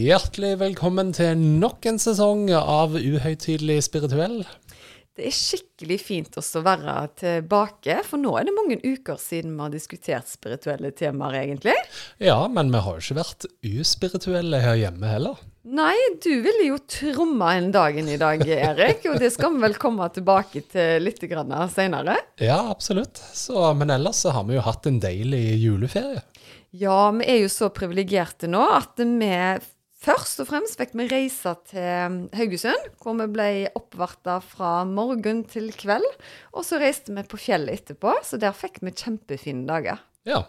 Hjertelig velkommen til nok en sesong av Uhøytidelig spirituell. Det er skikkelig fint også å være tilbake, for nå er det mange uker siden vi har diskutert spirituelle temaer, egentlig. Ja, men vi har jo ikke vært uspirituelle her hjemme heller. Nei, du ville jo tromme en dagen i dag, Erik, og det skal vi vel komme tilbake til litt seinere. Ja, absolutt. Så, men ellers så har vi jo hatt en deilig juleferie. Ja, vi er jo så privilegerte nå at vi Først og fremst fikk vi reise til Haugesund, hvor vi ble oppvarta fra morgen til kveld. Og så reiste vi på fjellet etterpå, så der fikk vi kjempefine dager. Ja,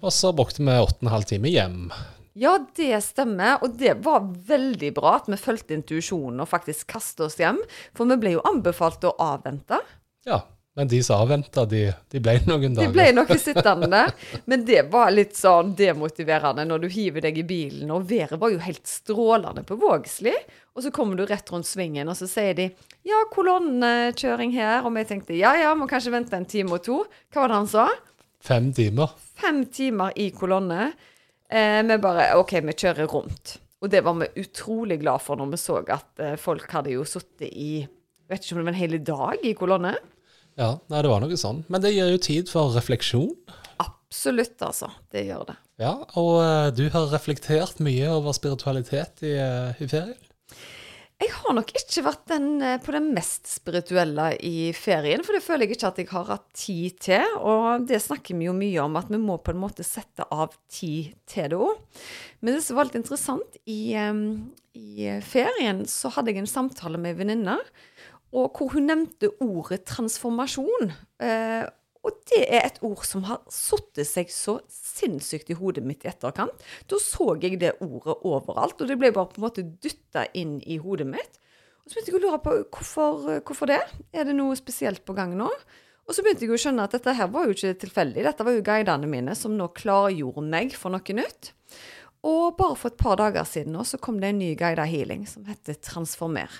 og så brukte vi åtte og en halv time hjem. Ja, det stemmer, og det var veldig bra at vi fulgte intuisjonen og faktisk kastet oss hjem. For vi ble jo anbefalt å avvente. Ja, men de som avventa, de, de, ble noen dager. De ble noe sittende der. Men det var litt sånn demotiverende når du hiver deg i bilen, og været var jo helt strålende på Vågsli. Og så kommer du rett rundt svingen, og så sier de ja, kolonnekjøring her. Og vi tenkte ja ja, må kanskje vente en time og to. Hva var det han sa? Fem timer. Fem timer i kolonne. Eh, vi bare OK, vi kjører rundt. Og det var vi utrolig glad for når vi så at eh, folk hadde jo sittet i vet ikke om det var en hel dag i kolonne. Ja, nei, det var noe sånn. Men det gir jo tid for refleksjon. Absolutt, altså. Det gjør det. Ja, Og uh, du har reflektert mye over spiritualitet i, uh, i ferien? Jeg har nok ikke vært den, uh, på den mest spirituelle i ferien, for det føler jeg ikke at jeg har hatt tid til. Og det snakker vi jo mye om, at vi må på en måte sette av tid til det òg. Men det som var litt interessant, i, um, i ferien så hadde jeg en samtale med ei venninne og hvor hun nevnte ordet transformasjon. Eh, og det er et ord som har satt seg så sinnssykt i hodet mitt i etterkant. Da så jeg det ordet overalt, og det ble bare på en måte dytta inn i hodet mitt. Og så begynte jeg å lure på hvorfor, hvorfor, det? Er det noe spesielt på gang nå? Og så begynte jeg å skjønne at dette her var jo ikke tilfeldig. Dette var jo guidene mine som nå klargjorde meg for noe nytt. Og bare for et par dager siden nå så kom det en ny guida healing som heter Transformer.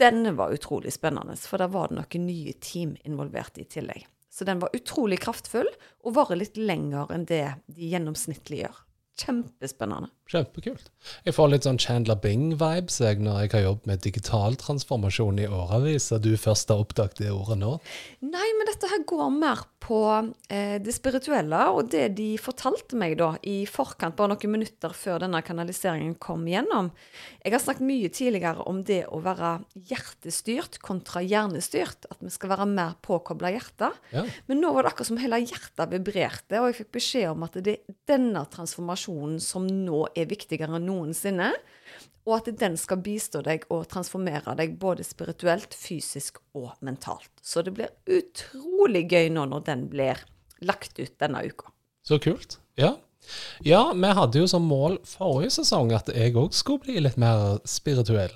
Denne var utrolig spennende, for der var det noen nye team involvert i tillegg. Så den var utrolig kraftfull, og varer litt lenger enn det de gjennomsnittlig gjør. Kjempespennende. Kjempekult. Jeg får litt sånn Chandler Bing-vibes når jeg har jobbet med digital transformasjon i årevis, og du først har oppdaget det ordet nå. Nei, men dette her går mer på eh, det spirituelle, og det de fortalte meg da i forkant, bare noen minutter før denne kanaliseringen kom gjennom. Jeg har snakket mye tidligere om det å være hjertestyrt kontra hjernestyrt. At vi skal være mer påkobla hjertet. Ja. Men nå var det akkurat som hele hjertet vibrerte, og jeg fikk beskjed om at det er denne transformasjonen som nå er viktigere enn noensinne. Og at den skal bistå deg og transformere deg både spirituelt, fysisk og mentalt. Så det blir utrolig gøy nå når den blir lagt ut denne uka. Så kult. Ja. Ja, vi hadde jo som mål forrige sesong at jeg òg skulle bli litt mer spirituell.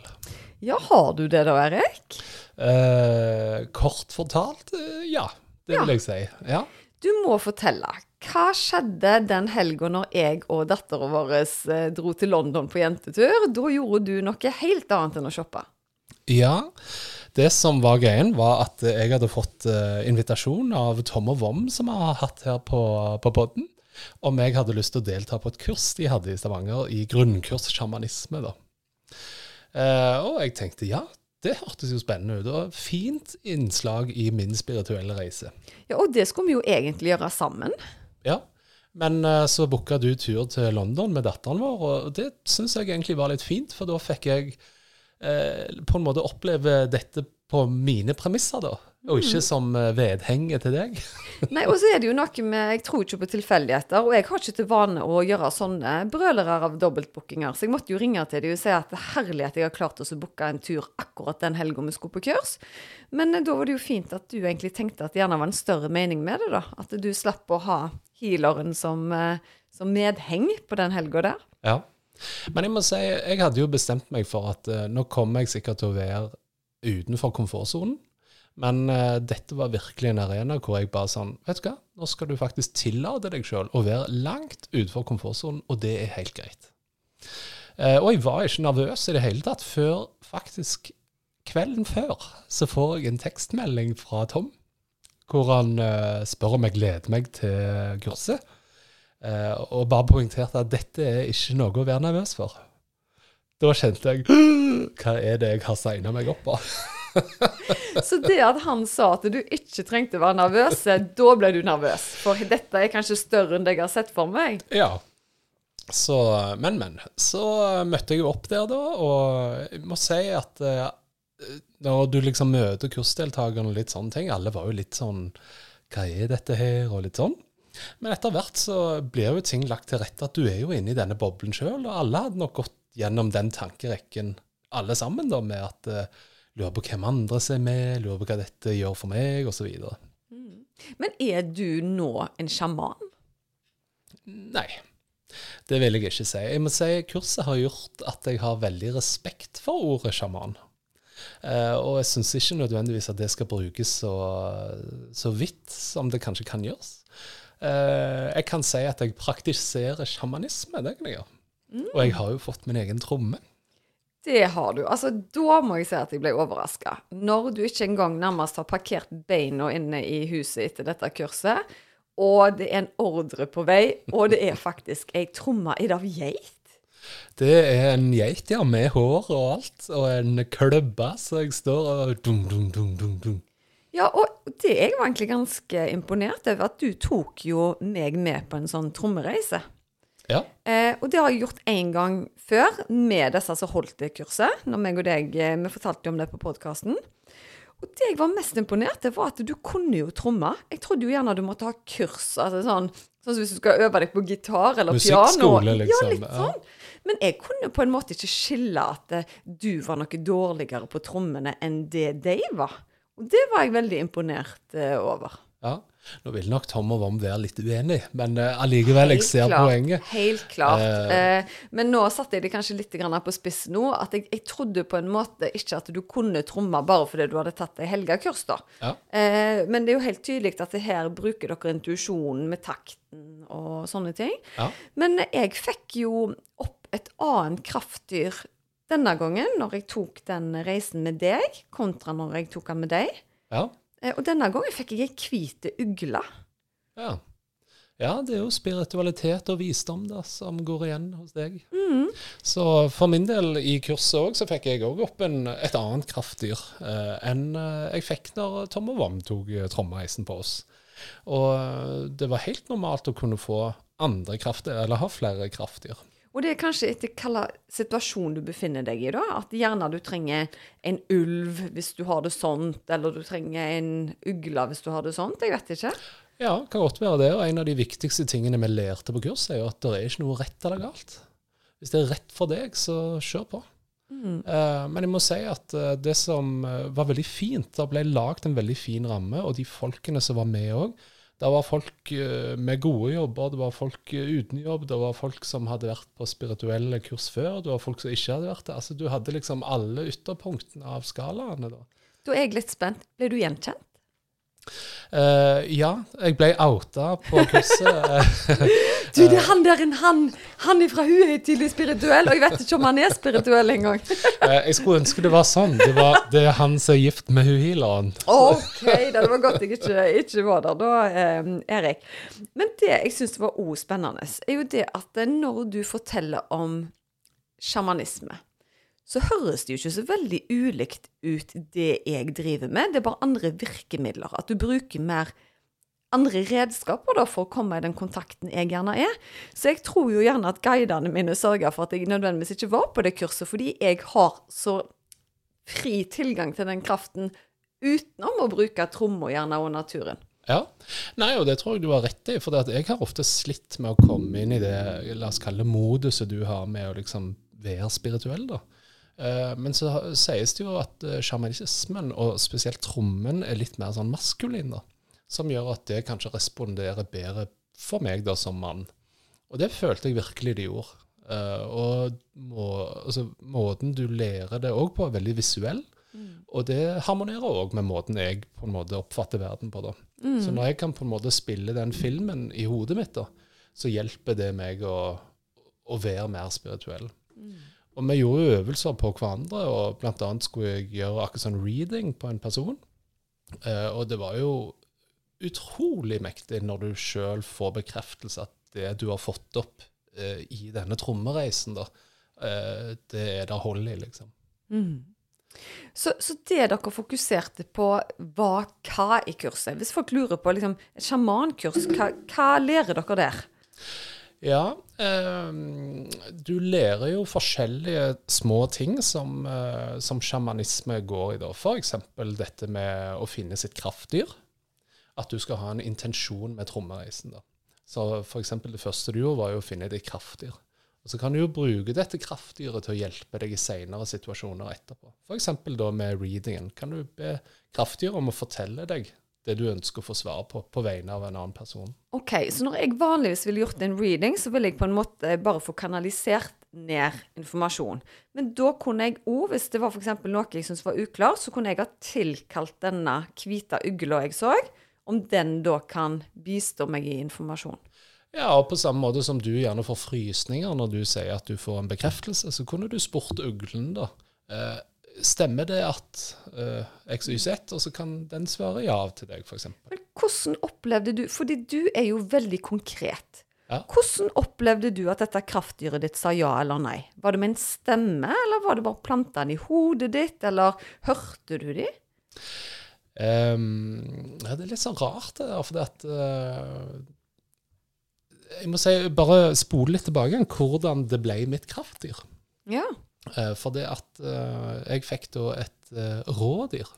Ja, har du det da, Erik? Eh, kort fortalt, eh, ja. Det vil jeg si. Ja. Du må fortelle. Hva skjedde den helga når jeg og dattera vår eh, dro til London på jentetur? Da gjorde du noe helt annet enn å shoppe. Ja. Det som var greien, var at jeg hadde fått uh, invitasjon av Tom og Vom, som vi har hatt her på, på podden, om jeg hadde lyst til å delta på et kurs de hadde i Stavanger, i grunnkurs sjamanisme. da. Uh, og jeg tenkte ja, det hørtes jo spennende ut. Og fint innslag i min spirituelle reise. Ja, Og det skulle vi jo egentlig gjøre sammen. Ja, men uh, så booka du tur til London med datteren vår, og det syns jeg egentlig var litt fint, for da fikk jeg eh, på en måte oppleve dette på mine premisser, da. Og ikke mm. som vedhenger til deg. Nei, og så er det jo noe med Jeg tror ikke på tilfeldigheter, og jeg har ikke til vane å gjøre sånne brølere av dobbeltbookinger, så jeg måtte jo ringe til dem og si at det er herlig at jeg har klart å booke en tur akkurat den helga vi skulle på kurs. Men da var det jo fint at du egentlig tenkte at det gjerne var en større mening med det, da. At du slapp å ha healeren som, eh, som medheng på den helga der. Ja. Men jeg må si, jeg hadde jo bestemt meg for at nå kommer jeg sikkert til å være utenfor komfortsonen. Men uh, dette var virkelig en arena hvor jeg bare sånn Vet du hva, nå skal du faktisk tillate deg sjøl å være langt utenfor komfortsonen, og det er helt greit. Uh, og jeg var ikke nervøs i det hele tatt før faktisk kvelden før så får jeg en tekstmelding fra Tom hvor han uh, spør om jeg gleder meg til kurset. Og bare poengterte at dette er ikke noe å være nervøs for. Da kjente jeg Hva er det jeg har signa meg opp på? Så det at han sa at du ikke trengte være nervøs, eh, da ble du nervøs? For dette er kanskje større enn det jeg har sett for meg? Ja. Så, men, men. Så møtte jeg jo opp der, da, og jeg må si at når du liksom møter kursdeltakerne og litt sånne ting, alle var jo litt sånn Hva er dette her? Og litt sånn. Men etter hvert så blir jo ting lagt til rette at du er jo inne i denne boblen sjøl, og alle hadde nok gått gjennom den tankerekken, alle sammen, da, med at lurer på hvem andre som er med, lurer på hva dette gjør for meg, osv. Mm. Men er du nå en sjaman? Nei. Det vil jeg ikke si. Jeg må si Kurset har gjort at jeg har veldig respekt for ordet sjaman. Uh, og jeg syns ikke nødvendigvis at det skal brukes så, så vidt som det kanskje kan gjøres. Uh, jeg kan si at jeg praktiserer sjamanisme, det kan jeg gjøre. Mm. Og jeg har jo fått min egen tromme. Det har du. Altså, Da må jeg si at jeg ble overraska. Når du ikke engang nærmest har parkert beina inne i huset etter dette kurset, og det er en ordre på vei, og det er faktisk ei tromme i av geit. Det er en geit, ja, med hår og alt, og en klubbe, så jeg står og dum, dum, dum, dum, dum. Ja, og det er jeg egentlig ganske imponert over, at du tok jo meg med på en sånn trommereise. Ja. Eh, og det har jeg gjort én gang før med disse som holdt det kurset. Når meg og deg, eh, Vi fortalte om det på podkasten. Og det jeg var mest imponert over, var at du kunne jo tromme. Jeg trodde jo gjerne du måtte ha kurs. altså sånn, sånn som hvis du skal øve deg på gitar eller piano. Musikkskole, liksom. Ja, litt sånn. Men jeg kunne på en måte ikke skille at eh, du var noe dårligere på trommene enn det de var. Og det var jeg veldig imponert eh, over. Ja. Nå vil nok Tom og Vom være litt uenig, men uh, allikevel, jeg ser klart, poenget. Helt klart. Uh, uh, men nå satte jeg det kanskje litt på spiss nå. At jeg, jeg, trodde på en måte ikke at du kunne tromme bare fordi du hadde tatt ei helgekurs, da. Ja. men det er jo helt tydelig at her bruker dere intuisjonen med takten og sånne ting. Ja. Men jeg fikk jo opp et annet kraftdyr denne gangen, når jeg tok den reisen med deg, kontra når jeg tok den med deg. Ja. Eh, og denne gangen fikk jeg ei hvit ugle. Ja. ja. det er jo spiritualitet og visdom da, som går igjen hos deg. Mm. Så for min del i kurset òg, så fikk jeg òg opp en, et annet kraftdyr eh, enn eh, jeg fikk når Tom og Vam tok eh, trommeisen på oss. Og det var helt normalt å kunne få andre kraftdyr, eller ha flere kraftdyr. Og det er kanskje etter hvilken situasjon du befinner deg i, da. At gjerne du trenger en ulv hvis du har det sånt, eller du trenger en ugle hvis du har det sånt. Jeg vet ikke. Ja, kan godt være det. Og en av de viktigste tingene vi lærte på kurset, er jo at det er ikke noe rett eller galt. Hvis det er rett for deg, så kjør på. Mm. Uh, men jeg må si at uh, det som uh, var veldig fint, det ble lagd en veldig fin ramme, og de folkene som var med òg, det var folk eh, med gode jobber, det var folk eh, uten jobb, det var folk som hadde vært på spirituelle kurs før, det var folk som ikke hadde vært det. Altså, du hadde liksom alle ytterpunktene av skalaene. Da Da er jeg litt spent. Ble du gjenkjent? Uh, ja, jeg ble outa på kurset. du, det er han der en han, han fra uhøytidelig spirituell, og jeg vet ikke om han er spirituell engang. uh, jeg skulle ønske det var sånn. Det, var, det er han som er gift med hun healeren. OK, det var godt jeg ikke, ikke var der da, eh, Erik. Men det jeg syns var òg spennende, er jo det at når du forteller om sjamanisme så høres det jo ikke så veldig ulikt ut, det jeg driver med. Det er bare andre virkemidler. At du bruker mer andre redskaper da, for å komme i den kontakten jeg gjerne er. Så jeg tror jo gjerne at guidene mine sørger for at jeg nødvendigvis ikke var på det kurset, fordi jeg har så fri tilgang til den kraften utenom å bruke tromma gjerne og naturen. Ja. Nei, og det tror jeg du har rett i. For jeg har ofte slitt med å komme inn i det la oss kalle moduset du har med å liksom være spirituell. da. Eh, men så sies det jo at eh, sjamanismen, og spesielt trommen, er litt mer sånn maskulin, da. Som gjør at det kanskje responderer bedre for meg da som mann. Og det følte jeg virkelig det gjorde. Eh, og må, altså, måten du lærer det òg på, er veldig visuell. Og det harmonerer òg med måten jeg på en måte oppfatter verden på. da. Så når jeg kan på en måte spille den filmen i hodet mitt, da, så hjelper det meg å, å være mer spirituell. Og vi gjorde øvelser på hverandre, og blant annet skulle jeg gjøre akkurat sånn reading på en person. Eh, og det var jo utrolig mektig når du sjøl får bekreftelse at det du har fått opp eh, i denne trommereisen, da, eh, det er det hold i, liksom. Så, så det dere fokuserte på, var hva i kurset? Hvis folk lurer på liksom, et sjamankurs, hva, hva lærer dere der? Ja, eh, du lærer jo forskjellige små ting som, eh, som sjamanisme går i. da. F.eks. dette med å finne sitt kraftdyr. At du skal ha en intensjon med trommereisen. da. Så f.eks. det første du gjorde, var jo å finne ditt kraftdyr. Og Så kan du jo bruke dette kraftdyret til å hjelpe deg i senere situasjoner etterpå. F.eks. da med readingen. Kan du be kraftdyret om å fortelle deg det du ønsker å få svar på, på vegne av en annen person. Ok, Så når jeg vanligvis ville gjort en reading, så ville jeg på en måte bare få kanalisert ned informasjon. Men da kunne jeg òg, hvis det var f.eks. noe jeg syntes var uklart, så kunne jeg ha tilkalt denne hvite ugla jeg så, om den da kan bistå meg i informasjon. Ja, og på samme måte som du gjerne får frysninger når du sier at du får en bekreftelse, så kunne du spurt uglen, da. Eh, stemmer det at uh, X, Y, Z? Og så kan den svare ja til deg, f.eks. Men hvordan opplevde du Fordi du er jo veldig konkret. Ja. Hvordan opplevde du at dette kraftdyret ditt sa ja eller nei? Var det med en stemme, eller var det bare planta den i hodet ditt, eller hørte du de? Um, ja, det er litt sånn rart, det der, fordi at uh, Jeg må si, bare spole litt tilbake hvordan det ble mitt kraftdyr. Ja. Uh, fordi at eh, jeg fikk da et eh, rådyr.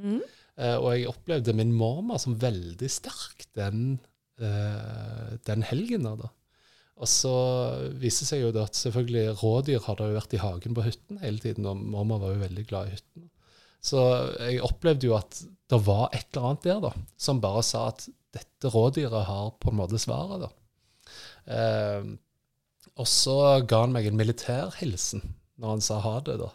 Mm. Eh, og jeg opplevde min mormor som veldig sterk den, eh, den helgen. da. Og så viser det seg jo at selvfølgelig rådyr hadde jo vært i hagen på hytten hele tiden, og mormor var jo veldig glad i hytten. Så jeg opplevde jo at det var et eller annet der da, som bare sa at dette rådyret har på en måte svaret. da. Eh, og så ga han meg en militærhilsen når han sa ha det. da.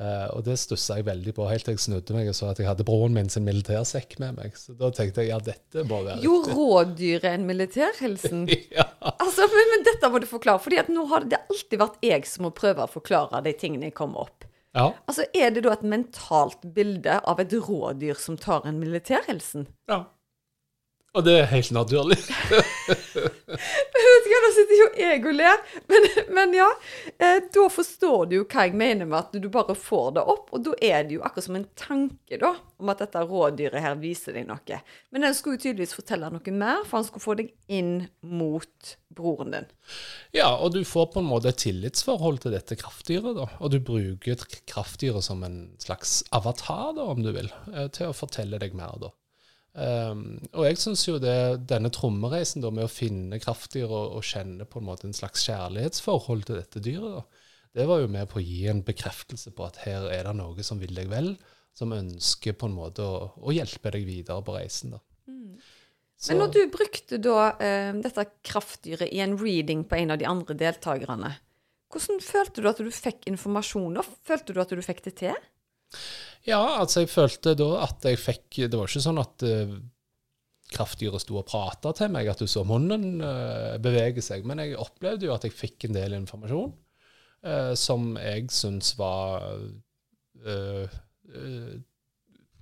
Uh, og det stussa jeg veldig på, helt til jeg snudde meg og så at jeg hadde broren min sin militærsekk med meg. Så da tenkte jeg ja, dette må være Jo, rådyret en militærhilsen? ja. Altså, men, men dette må du forklare, fordi at nå har det alltid vært jeg som må prøve å forklare de tingene jeg kommer opp. ja. Altså, Er det da et mentalt bilde av et rådyr som tar en militærhilsen? Ja. Og det er helt naturlig. Nå sitter jo jeg og ler, men, men ja. Eh, da forstår du jo hva jeg mener med at du bare får det opp. Og da er det jo akkurat som en tanke da, om at dette rådyret her viser deg noe. Men den skulle jo tydeligvis fortelle noe mer, for han skulle få deg inn mot broren din. Ja, og du får på en måte et tillitsforhold til dette kraftdyret. da, Og du bruker kraftdyret som en slags avatar, da, om du vil, eh, til å fortelle deg mer. da. Um, og jeg syns jo det, denne trommereisen da, med å finne kraftdyr og, og kjenne på en måte en slags kjærlighetsforhold til dette dyret, da, det var jo med på å gi en bekreftelse på at her er det noe som vil deg vel, som ønsker på en måte å, å hjelpe deg videre på reisen. da. Mm. Men når du brukte da uh, dette kraftdyret i en reading på en av de andre deltakerne, hvordan følte du at du fikk informasjon da? Følte du at du fikk det til? Ja, altså jeg følte da at jeg fikk Det var ikke sånn at uh, kraftdyret sto og prata til meg, at du så munnen uh, bevege seg, men jeg opplevde jo at jeg fikk en del informasjon uh, som jeg syns var eh, eh,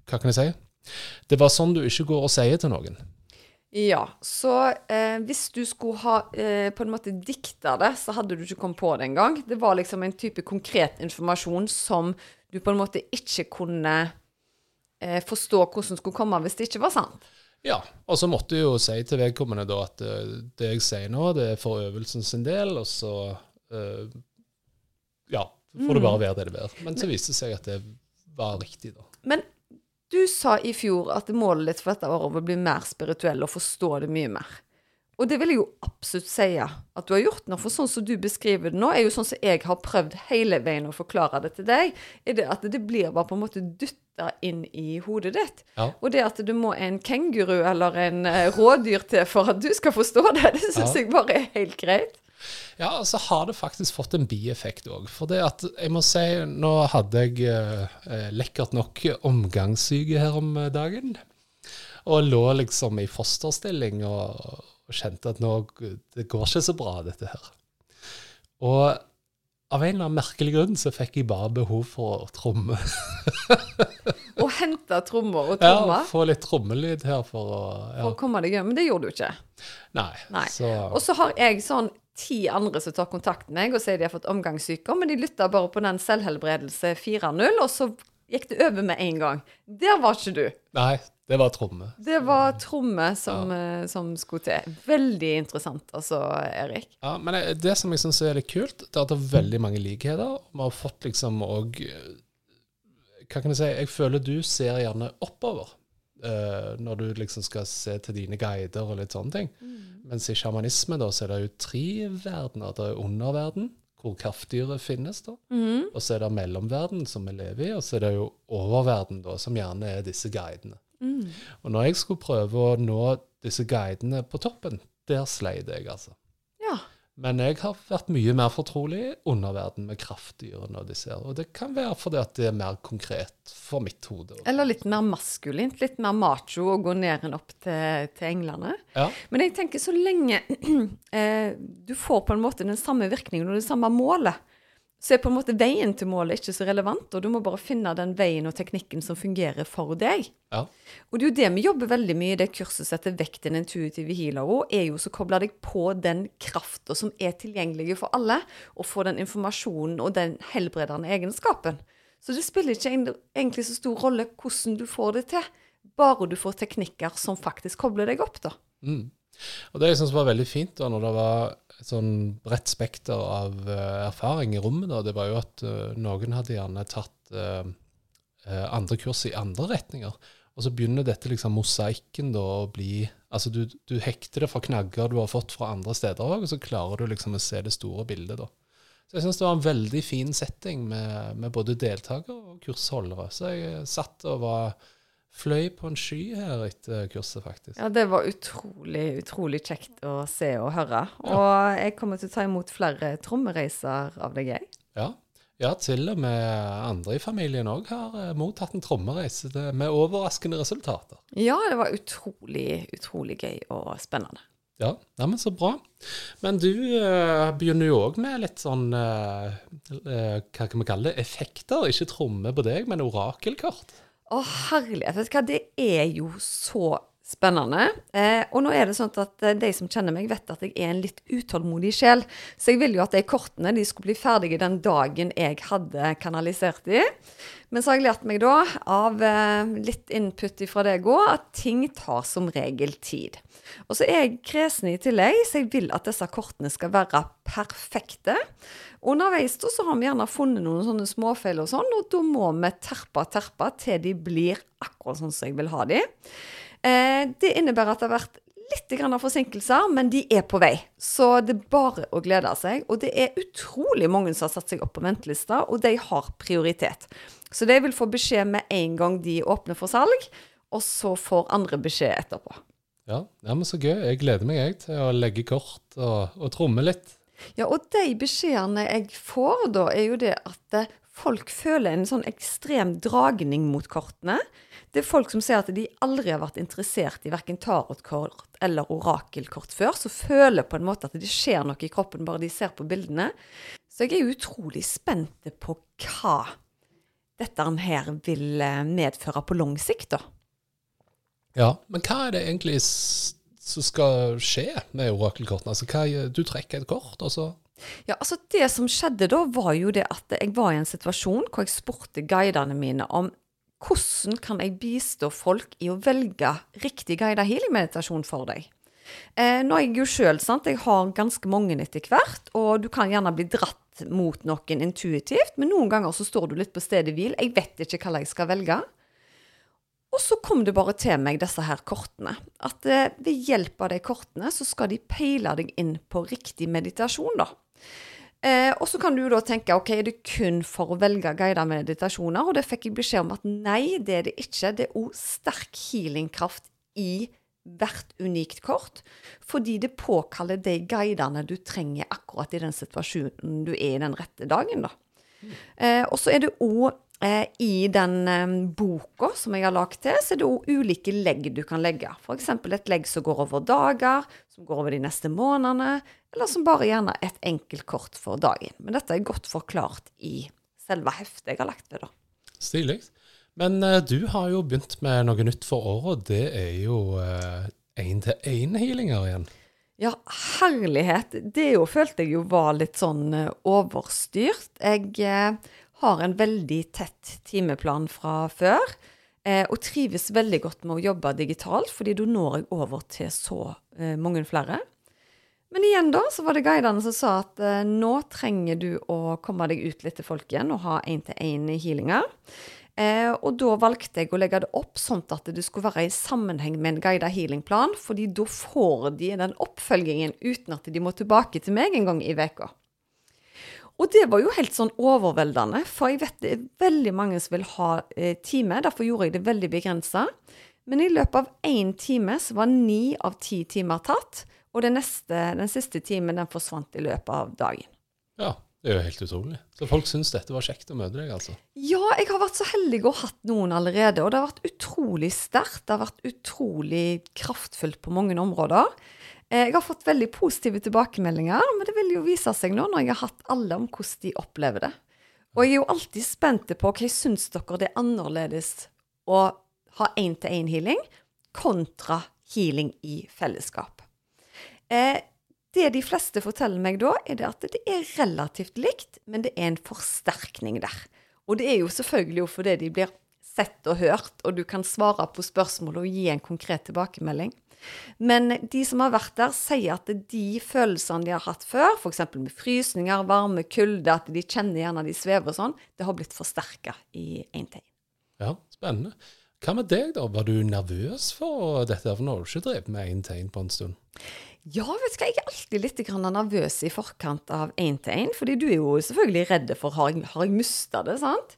Hva kan jeg si? Det var sånn du ikke går og sier til noen. Ja, så eh, hvis du skulle ha eh, på en måte dikta det, så hadde du ikke kommet på det engang. Det var liksom en type konkret informasjon som du på en måte ikke kunne eh, forstå hvordan skulle komme hvis det ikke var sant. Ja, og så måtte jeg jo si til vedkommende da at eh, det jeg sier nå, det er for øvelsen sin del, og så eh, Ja, får det bare være det det er. Men så viste det seg at det var riktig, da. Men du sa i fjor at målet ditt for dette året var å bli mer spirituell og forstå det mye mer. Og det vil jeg jo absolutt si at du har gjort nå, for sånn som du beskriver det nå, er jo sånn som jeg har prøvd hele veien å forklare det til deg, er det at det blir bare på en måte dytta inn i hodet ditt. Ja. Og det at du må en kenguru eller en eh, rådyr til for at du skal forstå det, det syns Ja. jeg bare er helt greit. Ja, så har det faktisk fått en bieffekt òg. For det at jeg må si, nå hadde jeg eh, lekkert nok omgangssyke her om eh, dagen. Og lå liksom i fosterstilling og, og kjente at nå det går ikke så bra, dette her. Og av en eller annen merkelig grunn så fikk jeg bare behov for å tromme. Å hente trommer og tromme Ja, få litt trommelyd her for å ja. for å komme deg hjem. Men det gjorde du ikke. Nei. Nei. Så Og så har jeg sånn ti andre som tar kontakt med meg og sier de har fått omgangssyke, men de lytta bare på den selvhelbredelse 4.0, og så gikk det over med en gang. Der var ikke du. Nei, det var tromme. Det var tromme som, ja. som skulle til. Veldig interessant, altså, Erik. Ja, men det, som jeg syns er litt kult, det er at det er veldig mange likheter. Vi har fått liksom òg Hva kan jeg si? Jeg føler du ser gjerne oppover. Eh, når du liksom skal se til dine guider og litt sånne ting. Mens i sjamanisme da, så er det jo tre verdener. Det er underverden, hvor kraftdyret finnes, da. mm. Og så er det mellomverden, som vi lever i. Og så er det jo oververden, da, som gjerne er disse guidene. Mm. Og når jeg skulle prøve å nå disse guidene på toppen, der sleit jeg, altså. Men jeg har vært mye mer fortrolig i underverden med kraftdyrene og disse her. Og det kan være fordi at det er mer konkret for mitt hode. Eller litt mer maskulint, litt mer macho å gå ned enn opp til, til englene. Ja, Men jeg tenker så lenge eh, du får på en måte den samme virkningen og det samme målet, så er på en måte veien til målet ikke så relevant, og du må bare finne den veien og teknikken som fungerer for deg. ja, Og det er jo det vi jobber veldig mye i det kurset som heter Vekk den intuitive healer, er jo så koble deg på den krafta som er tilgjengelig for alle, og få den informasjonen og den helbredende egenskapen. Så det spiller ikke egentlig så stor rolle hvordan du får det til, bare du får teknikker som faktisk kobler deg opp, da. Mm. Og det jeg synes var veldig fint da, når det var et sånn bredt spekter av uh, erfaring i rommet, da, det var jo at uh, noen hadde gjerne tatt uh, andre kurs i andre retninger. Og så begynner dette liksom mosaikken da å bli Altså du, du hekter det fra knagger du har fått fra andre steder òg, og så klarer du liksom å se det store bildet, da. Så jeg syns det var en veldig fin setting med, med både deltakere og kursholdere. Så jeg satt og var fløy på en sky her etter kurset, faktisk. Ja, det var utrolig, utrolig kjekt å se og høre. Og jeg kommer til å ta imot flere trommereiser av deg, jeg. Ja. ja, til og med andre i familien òg har eh, mottatt en trommereise med overraskende resultater. Ja, det var utrolig, utrolig gøy og spennende. Ja, ja men så bra. Men du uh, begynner jo òg med litt sånn uh, uh, Hva kan vi kalle det? Effekter. Ikke tromme på deg, men orakelkort. Å, herlighet. Vet du hva, det er jo så spennende. Eh, og nå er det sånn at eh, de som kjenner meg, vet at jeg er en litt utålmodig sjel. Så jeg ville jo at de kortene de skulle bli ferdige den dagen jeg hadde kanalisert de. Men så har jeg lært meg da, av eh, litt input fra deg òg, at ting tar som regel tid. Og så er jeg kresen i tillegg, så jeg vil at disse kortene skal være perfekte. Underveis da, så har vi gjerne funnet noen sånne småfeil og sånn, og da må vi terpe og terpe til de blir akkurat sånn som jeg vil ha de. Eh, det innebærer at det har vært litt grann av forsinkelser, men de er på vei. Så det er bare å glede seg. Og det er utrolig mange som har satt seg opp på ventelista, og de har prioritet. Så de vil få beskjed med en gang de åpner for salg, og så får andre beskjed etterpå. Ja, ja, men så gøy. Jeg gleder meg jeg til å legge kort og, og tromme litt. Ja, og de beskjedene jeg får da, er jo det at eh, folk føler en sånn ekstrem dragning mot kortene. Det er folk som sier at de aldri har vært interessert i verken tarotkort eller orakelkort før, så føler på en måte at det skjer noe i kroppen bare de ser på bildene. Så jeg er utrolig spent på hva dette her vil eh, medføre på lang sikt, da. Ja, Men hva er det egentlig som skal skje med orakelkortene? Altså, hva, du trekker et kort, og så Ja, altså Det som skjedde da, var jo det at jeg var i en situasjon hvor jeg spurte guidene mine om hvordan kan jeg bistå folk i å velge riktig guidet healing-meditasjon for deg. Eh, nå er jeg jo sjøl, sant. Jeg har ganske mange etter hvert, og du kan gjerne bli dratt mot noen intuitivt, men noen ganger så står du litt på stedet hvil. Jeg vet ikke hva jeg skal velge. Og så kom det bare til meg, disse her kortene. At eh, ved hjelp av de kortene, så skal de peile deg inn på riktig meditasjon, da. Eh, og så kan du da tenke ok, er det kun for å velge guidede meditasjoner? Og det fikk jeg beskjed om at nei, det er det ikke. Det er òg sterk healingkraft i hvert unikt kort, fordi det påkaller de guidene du trenger akkurat i den situasjonen du er i den rette dagen. da. Eh, og så er det òg eh, i den eh, boka som jeg har lagd til, så er det òg ulike legg du kan legge. F.eks. et legg som går over dager, som går over de neste månedene, eller som bare gjerne et enkelt kort for dagen. Men dette er godt forklart i selve heftet jeg har lagt ved. da. Stilig. Men eh, du har jo begynt med noe nytt for året, og det er jo én-til-én-healinger igjen. Ja, herlighet. Det jo følte jeg jo var litt sånn eh, overstyrt. Jeg eh, har en veldig tett timeplan fra før. Eh, og trives veldig godt med å jobbe digitalt, fordi da når jeg over til så eh, mange flere. Men igjen da, så var det guidene som sa at eh, nå trenger du å komme deg ut litt til folk igjen og ha én-til-én-healinger. Og da valgte jeg å legge det opp sånn at det skulle være i sammenheng med en guida healingplan, fordi da får de den oppfølgingen uten at de må tilbake til meg en gang i veka. Og det var jo helt sånn overveldende, for jeg vet det er veldig mange som vil ha eh, time. Derfor gjorde jeg det veldig begrensa. Men i løpet av én time så var ni av ti timer tatt. Og neste, den siste timen den forsvant i løpet av dagen. Ja, det er jo helt utrolig. Så folk syns dette var kjekt å møte deg, altså? Ja, jeg har vært så heldig å hatt noen allerede. Og det har vært utrolig sterkt. Det har vært utrolig kraftfullt på mange områder. Eh, jeg har fått veldig positive tilbakemeldinger, men det vil jo vise seg nå når jeg har hatt alle om hvordan de opplever det. Og jeg er jo alltid spent på hva syns dere det er annerledes å ha én-til-én-healing kontra healing i fellesskap. Eh, det de fleste forteller meg da, er at det er relativt likt, men det er en forsterkning der. Og det er jo selvfølgelig fordi de blir sett og hørt, og du kan svare på spørsmål og gi en konkret tilbakemelding. Men de som har vært der, sier at de følelsene de har hatt før, f.eks. med frysninger, varme, kulde, at de kjenner gjerne de svever og sånn, det har blitt forsterka i én tegn. Ja, spennende. Hva med deg, da? Var du nervøs for dette? For nå har du ikke drevet med én tegn på en stund? Ja, vet du hva, jeg er alltid litt nervøs i forkant av én-til-én. fordi du er jo selvfølgelig redd for har jeg, har jeg mista det, sant?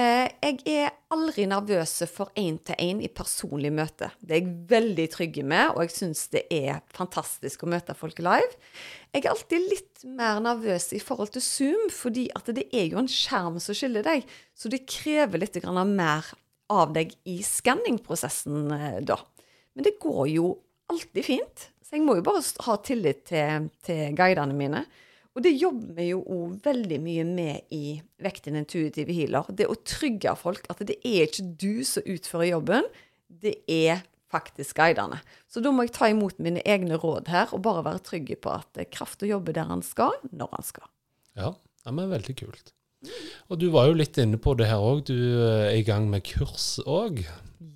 Eh, jeg er aldri nervøs for én-til-én i personlig møte. Det er jeg veldig trygg med, og jeg syns det er fantastisk å møte folk live. Jeg er alltid litt mer nervøs i forhold til Zoom, fordi det er jo en skjerm som skiller deg. Så det krever litt mer av deg i skanningprosessen eh, da. Men det går jo alltid fint. Så jeg må jo bare ha tillit til, til guidene mine. Og det jobber vi jo òg veldig mye med i Vekten intuitive healer. Det å trygge folk at det er ikke du som utfører jobben, det er faktisk guidene. Så da må jeg ta imot mine egne råd her og bare være trygge på at krafta jobber der han skal, når han skal. Ja, det er veldig kult. Og du var jo litt inne på det her òg. Du er i gang med kurs òg.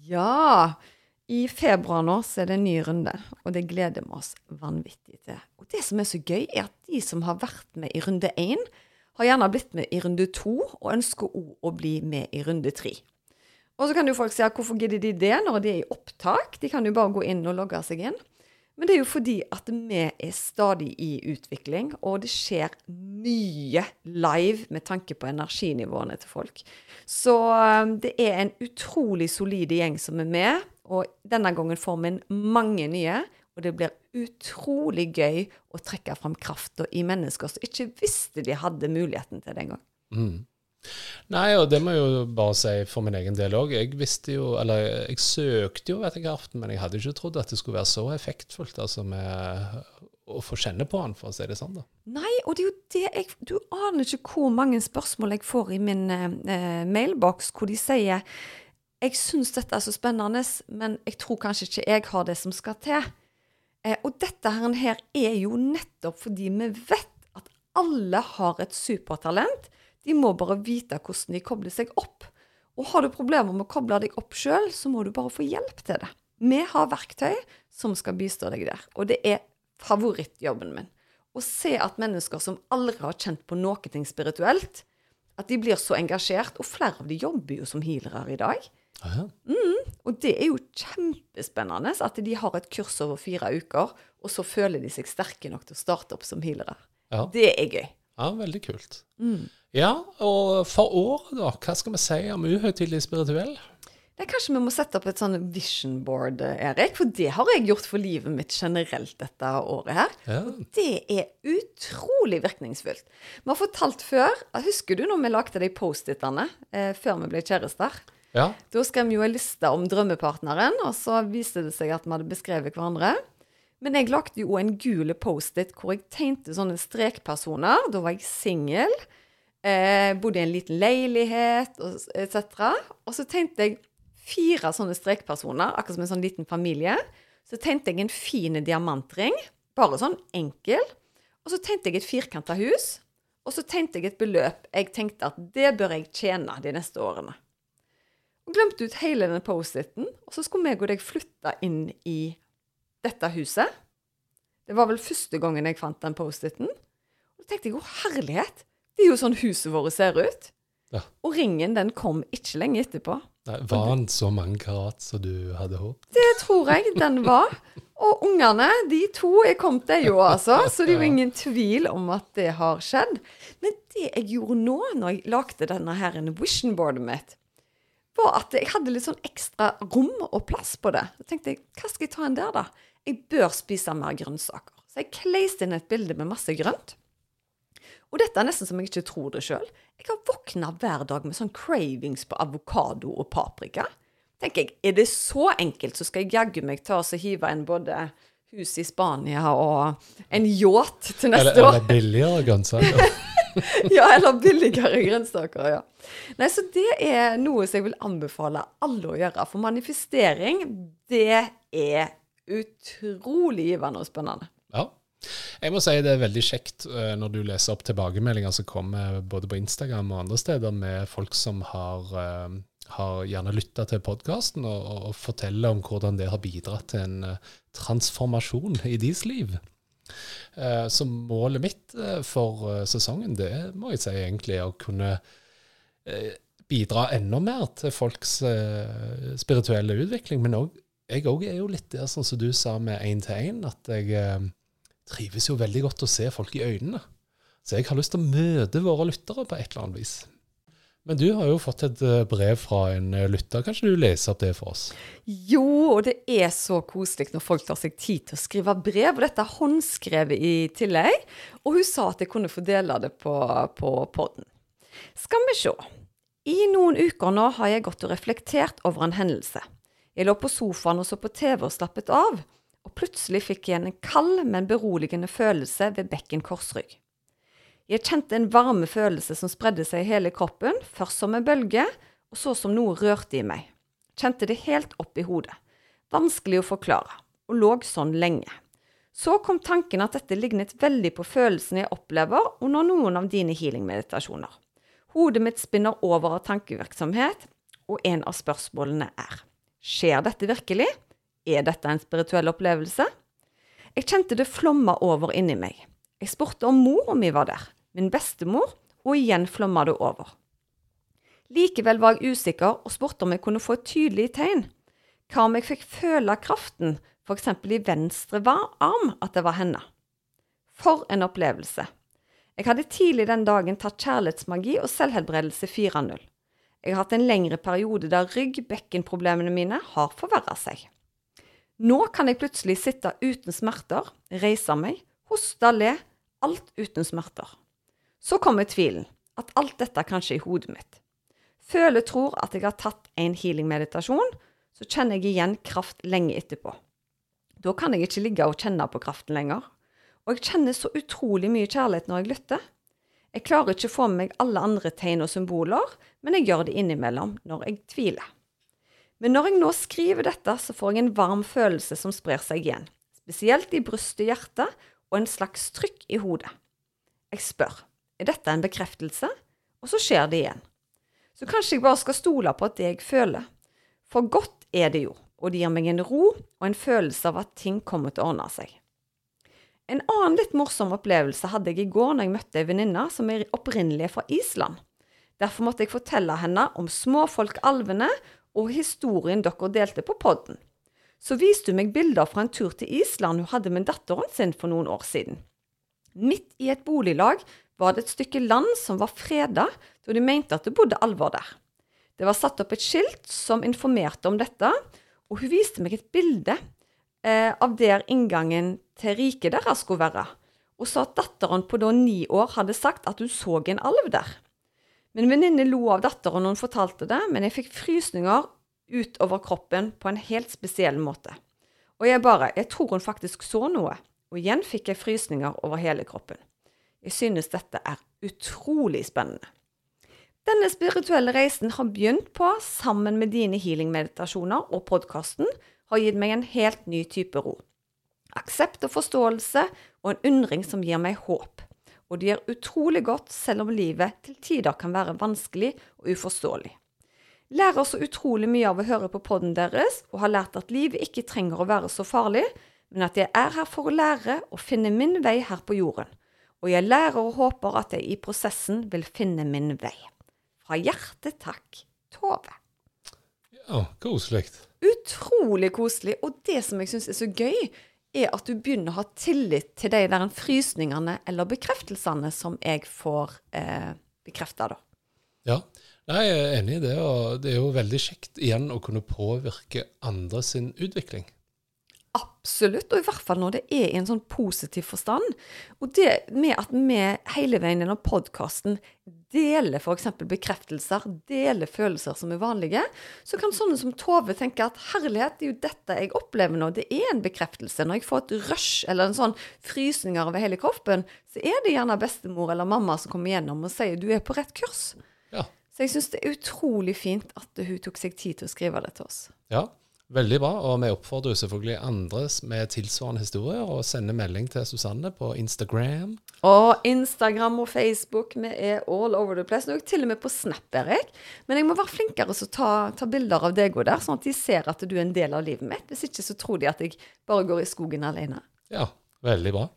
Ja. I februar nå så er det en ny runde, og det gleder vi oss vanvittig til. Det som er så gøy, er at de som har vært med i runde én, har gjerne blitt med i runde to, og ønsker òg å bli med i runde tre. Og så kan jo folk si at hvorfor gidder de det når de er i opptak? De kan jo bare gå inn og logge seg inn. Men det er jo fordi at vi er stadig i utvikling, og det skjer mye live med tanke på energinivåene til folk. Så um, det er en utrolig solid gjeng som er med. Og denne gangen får vi inn mange nye, og det blir utrolig gøy å trekke fram krafta i mennesker som ikke visste de hadde muligheten til det engang. Mm. Nei, og det må jeg jo bare si for min egen del òg. Jeg visste jo, eller jeg søkte jo etter kraften, men jeg hadde ikke trodd at det skulle være så effektfullt altså med å få kjenne på den, for å si det sånn. da. Nei, og det er jo det jeg Du aner ikke hvor mange spørsmål jeg får i min eh, mailboks hvor de sier jeg syns dette er så spennende, men jeg tror kanskje ikke jeg har det som skal til. Eh, og dette her er jo nettopp fordi vi vet at alle har et supertalent. De må bare vite hvordan de kobler seg opp. Og har du problemer med å koble deg opp sjøl, så må du bare få hjelp til det. Vi har verktøy som skal bistå deg der. Og det er favorittjobben min. Å se at mennesker som aldri har kjent på noe spirituelt, at de blir så engasjert. Og flere av de jobber jo som healere i dag. Mm, og det er jo kjempespennende at de har et kurs over fire uker, og så føler de seg sterke nok til å starte opp som healere. Ja. Det er gøy. Ja, veldig kult. Mm. Ja, og for året, da? Hva skal vi si om uhøytidelig spirituell? Det er Kanskje vi må sette opp et sånn vision board, Erik? For det har jeg gjort for livet mitt generelt dette året her. Ja. Det er utrolig virkningsfullt. Vi har fortalt før Husker du når vi lagde de Post-It-ene eh, før vi ble kjærester? Ja. Da skrev vi jo en liste om drømmepartneren, og så viste det seg at vi hadde beskrevet hverandre. Men jeg lagde jo en gul Post-It hvor jeg tegnte sånne strekpersoner. Da var jeg singel. Eh, bodde i en liten leilighet etc. Og så tegnte jeg fire sånne strekpersoner, akkurat som en sånn liten familie. Så tegnte jeg en fin diamantring, bare sånn enkel. Og så tegnte jeg et firkanta hus. Og så tegnte jeg et beløp jeg tenkte at det bør jeg tjene de neste årene. Glemte ut hele denne Post-It-en. Og så skulle meg og deg flytte inn i dette huset. Det var vel første gangen jeg fant den Post-It-en. Og da tenkte jeg å herlighet, det er jo sånn huset vårt ser ut. Ja. Og ringen den kom ikke lenge etterpå. Nei, var den så mange karat som du hadde håpet? Det tror jeg den var. Og ungene, de to er kommet deg jo, altså. Så det er jo ingen tvil om at det har skjedd. Men det jeg gjorde nå, når jeg lagde denne her vision boardet mitt, var at jeg hadde litt sånn ekstra rom og plass på det. Så tenkte jeg, hva skal jeg ta inn der, da? Jeg bør spise mer grønnsaker. Så jeg kleiste inn et bilde med masse grønt. Og dette er nesten som jeg ikke tror det sjøl. Jeg har våkna hver dag med sånn cravings på avokado og paprika. Tenker jeg, Er det så enkelt, så skal jeg jaggu meg ta og hive en både hus i Spania og en yacht til neste Eller, år. eller billigere grønnsaker? Ja, eller billigere grønnsaker, ja. Nei, så det er noe som jeg vil anbefale alle å gjøre. For manifestering, det er utrolig givende og spennende. Ja. Jeg må si det er veldig kjekt eh, når du leser opp tilbakemeldinger som kommer både på Instagram og andre steder med folk som har, eh, har gjerne lytta til podkasten og, og, forteller om hvordan det har bidratt til en eh, transformasjon i deres liv. Eh, Så målet mitt eh, for eh, sesongen, det må jeg si egentlig er å kunne bidra enda mer til folks spirituelle utvikling. Men jeg òg er jo litt der, sånn som du sa med én-til-én, at jeg trives jo veldig godt å se folk i øynene. Så jeg har lyst til å møte våre lyttere på et eller annet vis. Men du har jo fått et eh, brev fra en eh, lytter. Kan ikke du lese opp det for oss? Jo, og det er så koselig når folk tar seg tid til å skrive brev. Og dette er håndskrevet i tillegg. Og hun sa at jeg kunne få dele det på, på podden. Skal vi se. I noen uker nå har jeg gått og reflektert over en hendelse. Jeg lå på sofaen og så på TV og slappet av, og plutselig fikk jeg en kald, men beroligende følelse ved bekken korsrygg. Jeg kjente en varme følelse som spredde seg i hele kroppen, først som en bølge, og så som noe rørte i meg. Kjente det helt opp i hodet. Vanskelig å forklare, og lå sånn lenge. Så kom tanken at dette lignet veldig på følelsene jeg opplever under noen av dine healing-meditasjoner. Hodet mitt spinner over av tankevirksomhet, og en av spørsmålene er Skjer dette virkelig? Er dette en spirituell opplevelse? Jeg kjente det flomma over inni meg. Jeg spurte om mora mi var der, min bestemor, og igjen flomma det over. Likevel var jeg usikker og spurte om jeg kunne få et tydelig tegn. Hva om jeg fikk føle kraften, f.eks. i venstre arm, at det var henne? For en opplevelse. Jeg hadde tidlig den dagen tatt kjærlighetsmagi og selvhelbredelse 4.0. Jeg har hatt en lengre periode der rygg-bekkenproblemene mine har forverra seg. Nå kan jeg plutselig sitte uten smerter, reise meg, hoste, le, alt uten smerter. Så kommer tvilen, at alt dette kanskje er i hodet mitt. Føler tror at jeg har tatt en healing-meditasjon, så kjenner jeg igjen kraft lenge etterpå. Da kan jeg ikke ligge og kjenne på kraften lenger. Og jeg kjenner så utrolig mye kjærlighet når jeg lytter. Jeg klarer ikke å få med meg alle andre tegn og symboler, men jeg gjør det innimellom når jeg tviler. Men når jeg nå skriver dette, så får jeg en varm følelse som sprer seg igjen. Spesielt i brystet, hjertet og en slags trykk i hodet. Jeg spør, er dette en bekreftelse? Og så skjer det igjen. Så kanskje jeg bare skal stole på at det jeg føler. For godt er det jo, og det gir meg en ro og en følelse av at ting kommer til å ordne seg. En annen litt morsom opplevelse hadde jeg i går når jeg møtte ei venninne som er opprinnelig fra Island. Derfor måtte jeg fortelle henne om småfolk-alvene og historien dere delte på podden. Så viste hun meg bilder fra en tur til Island hun hadde med datteren sin for noen år siden. Midt i et boliglag var det et stykke land som var freda, da de mente at det bodde alvor der. Det var satt opp et skilt som informerte om dette, og hun viste meg et bilde eh, av der inngangen til riket deres skulle være, og sa at datteren på da ni år hadde sagt at hun så en alv der. Min venninne lo av datteren når hun fortalte det, men jeg fikk frysninger utover kroppen på en helt spesiell måte. Og jeg bare Jeg tror hun faktisk så noe. Og igjen fikk jeg frysninger over hele kroppen. Jeg synes dette er utrolig spennende. Denne spirituelle reisen har begynt på, sammen med dine healing-meditasjoner og podkasten, har gitt meg en helt ny type ro. Aksept og forståelse og en undring som gir meg håp. Og det gjør utrolig godt selv om livet til tider kan være vanskelig og uforståelig. Lærer så utrolig mye av å høre på podden deres, og har lært at livet ikke trenger å være så farlig, men at jeg er her for å lære og finne min vei her på jorden. Og jeg lærer og håper at jeg i prosessen vil finne min vei. Fra hjertet takk, Tove. Ja, koselig. Utrolig koselig. Og det som jeg syns er så gøy, er at du begynner å ha tillit til de der frysningene eller bekreftelsene som jeg får eh, bekrefta, da. Ja, Nei, jeg er enig i det. Og det er jo veldig kjekt igjen å kunne påvirke andre sin utvikling. Absolutt, og i hvert fall når det er i en sånn positiv forstand. Og det med at vi hele veien gjennom podkasten deler f.eks. bekreftelser, deler følelser som er vanlige, så kan sånne som Tove tenke at herlighet, det er jo dette jeg opplever nå. Det er en bekreftelse. Når jeg får et rush eller en sånn frysninger over hele kroppen, så er det gjerne bestemor eller mamma som kommer gjennom og sier du er på rett kurs. Ja. Så jeg syns det er utrolig fint at hun tok seg tid til å skrive det til oss. Ja, Veldig bra, og vi oppfordrer selvfølgelig andre med tilsvarende historier å sende melding til Susanne på Instagram. Og Instagram og Facebook, vi er all over the place. Nå er jeg til og med på Snap, Erik. Men jeg må være flinkere til å ta, ta, bilder av deg og der, sånn at de ser at du er en del av livet mitt. Hvis ikke så tror de at jeg bare går i skogen alene. Ja, veldig bra.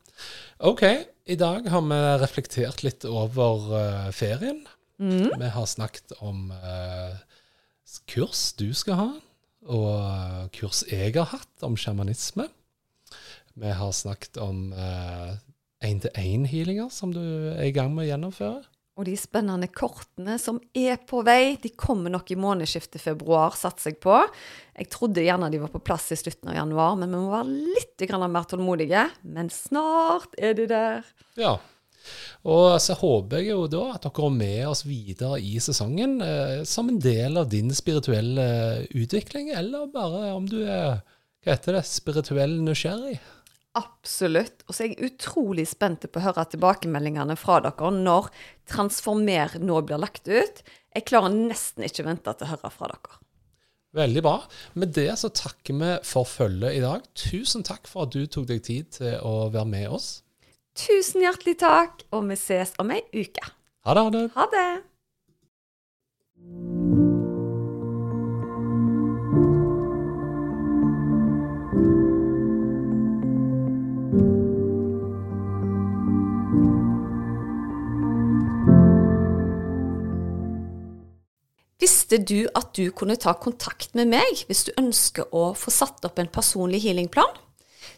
OK, i dag har vi reflektert litt over uh, ferien. Mm. Vi har snakket om uh, kurs du skal ha og kurs jeg har hatt om sjamanisme. Vi har snakket om én-til-én-healinger som du er i gang med å gjennomføre. Og de spennende kortene som er på vei, de kommer nok i månedsskiftet februar, satser jeg på. Jeg trodde gjerne de var på plass i slutten av januar, men vi må være litt mer tålmodige. Men snart er de der. Ja, og så håper jeg jo da at dere er med oss videre i sesongen eh, som en del av din spirituelle utvikling, eller bare om du er hva heter det, spirituell nysgjerrig. Absolutt. Og så er jeg utrolig spent på å høre tilbakemeldingene fra dere når Transformer nå blir lagt ut. Jeg klarer nesten ikke å vente til å høre fra dere. Veldig bra. Med det så takker vi for følget i dag. Tusen takk for at du tok deg tid til å være med oss. Tusen hjertelig takk, og vi ses om ei uke. Ha det. Ha det. Ha det. Visste du at du kunne ta kontakt med meg hvis du ønsker å få satt opp en personlig healingplan?